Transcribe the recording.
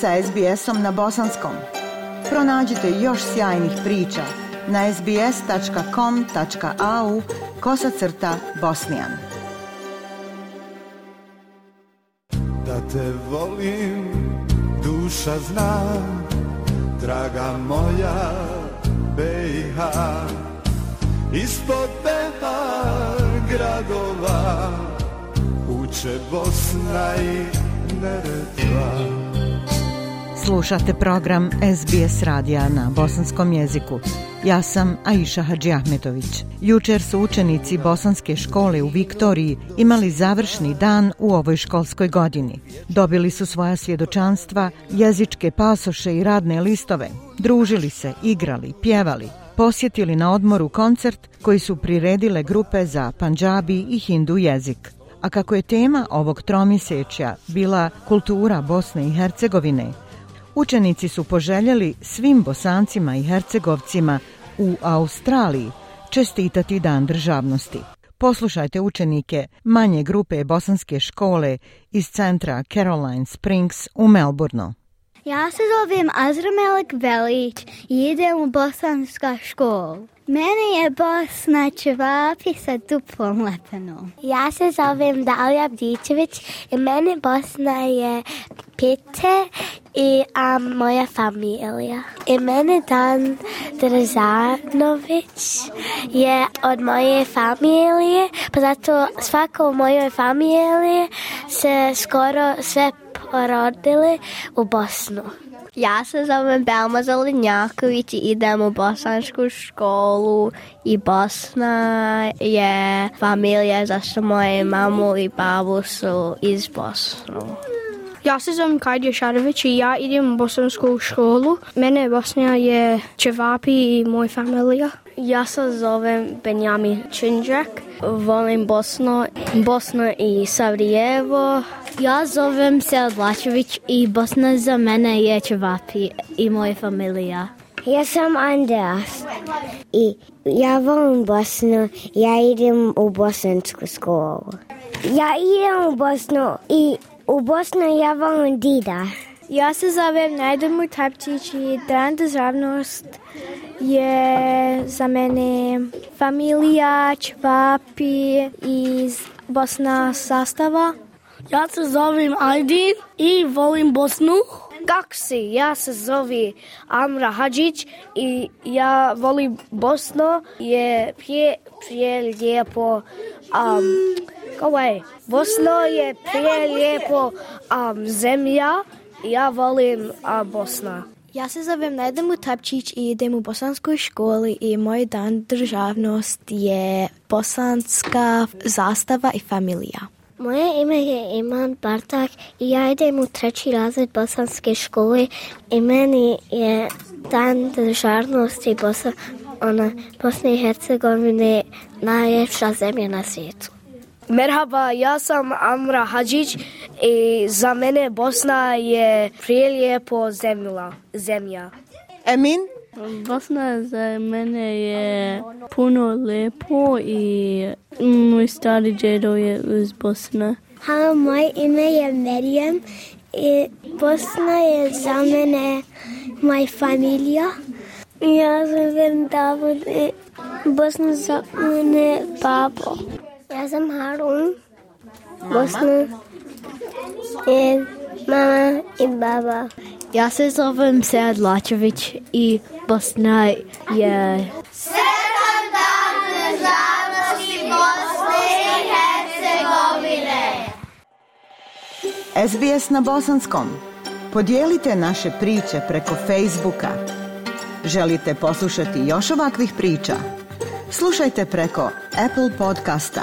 sa SBS-om na bosanskom. Pronađite još sjajnih priča na sbs.com.au kosacrta bosnijan. Da te volim, duša zna, draga moja BiH. Ispod behar gradova uče Bosna i Neretva. Slušate program SBS radija na bosanskom jeziku. Ja sam Aisha Hadži Ahmetović. Jučer su učenici bosanske škole u Viktoriji imali završni dan u ovoj školskoj godini. Dobili su svoja svjedočanstva, jezičke pasoše i radne listove. Družili se, igrali, pjevali, posjetili na odmoru koncert koji su priredile grupe za panđabi i hindu jezik. A kako je tema ovog tromjesečja bila kultura Bosne i Hercegovine, učenici su poželjeli svim bosancima i hercegovcima u Australiji čestitati dan državnosti. Poslušajte učenike manje grupe bosanske škole iz centra Caroline Springs u Melbourneu. Ja se zovem Azramelek Velić i idem u bosanska školu. Mene je Bosna čevapi sa duplom lepenom. Ja se zovem Dalija Bdičević i Bosna je pite i a moja familija. I Dan Držanović je od moje familije, pa zato svako u mojoj familiji se skoro sve porodili u Bosnu. Ja se zovem Belma Zelenjaković i idem u bosansku školu i Bosna je familija zašto moje mamu i babu su iz Bosnu. Ja se zovem Kajdi Šarović i ja idem u bosansku školu. Mene Bosnija je Čevapi i moj familija. Ja se zovem Benjamin Činđak. Volim Bosnu, Bosnu i Savrijevo. Ja zovem se Odlačević i Bosna za mene je Čevapi i moja familija. Ja sam Andreas i ja volim Bosnu. Ja idem u bosansku školu. Ja idem u Bosnu i u Bosnu ja volim Dida. Ja se zovem Najdomir Tapčić i Dan državnost je za mene familija Čvapi iz Bosna sastava. Ja se zovem Ajdin i volim Bosnu. Kako si? Ja se zovi Amra Hadžić i ja volim Bosnu. Je prije, prije lijepo um, Kako je? Bosna je prije lijepo um, zemlja. Ja volim a, Bosna. Ja se zovem Nedemu Tapčić i idem u bosanskoj školi i moj dan državnost je bosanska zastava i familija. Moje ime je Iman Bartak i ja idem u treći razred bosanske škole i meni je dan državnosti Bosa, ona, Bosne i Hercegovine najljepša zemlja na svijetu. Merhaba, ja sam Amra Hadžić i za mene Bosna je prelijepo zemlja. zemlja. Emin? Bosna za mene je puno lepo i moj stari djedo je iz Bosne. Halo, moje ime je Merijem i Bosna je za mene moja familija. Ja sam Davod i Bosna za mene babo. Ja sam Harun, Bosna i mama i baba. Ja se zovem Sead Lačević i Bosna je... Sretan dan državnosti Bosne i Hercegovine! SBS na bosanskom. Podijelite naše priče preko Facebooka. Želite poslušati još ovakvih priča? Slušajte preko Apple podcasta,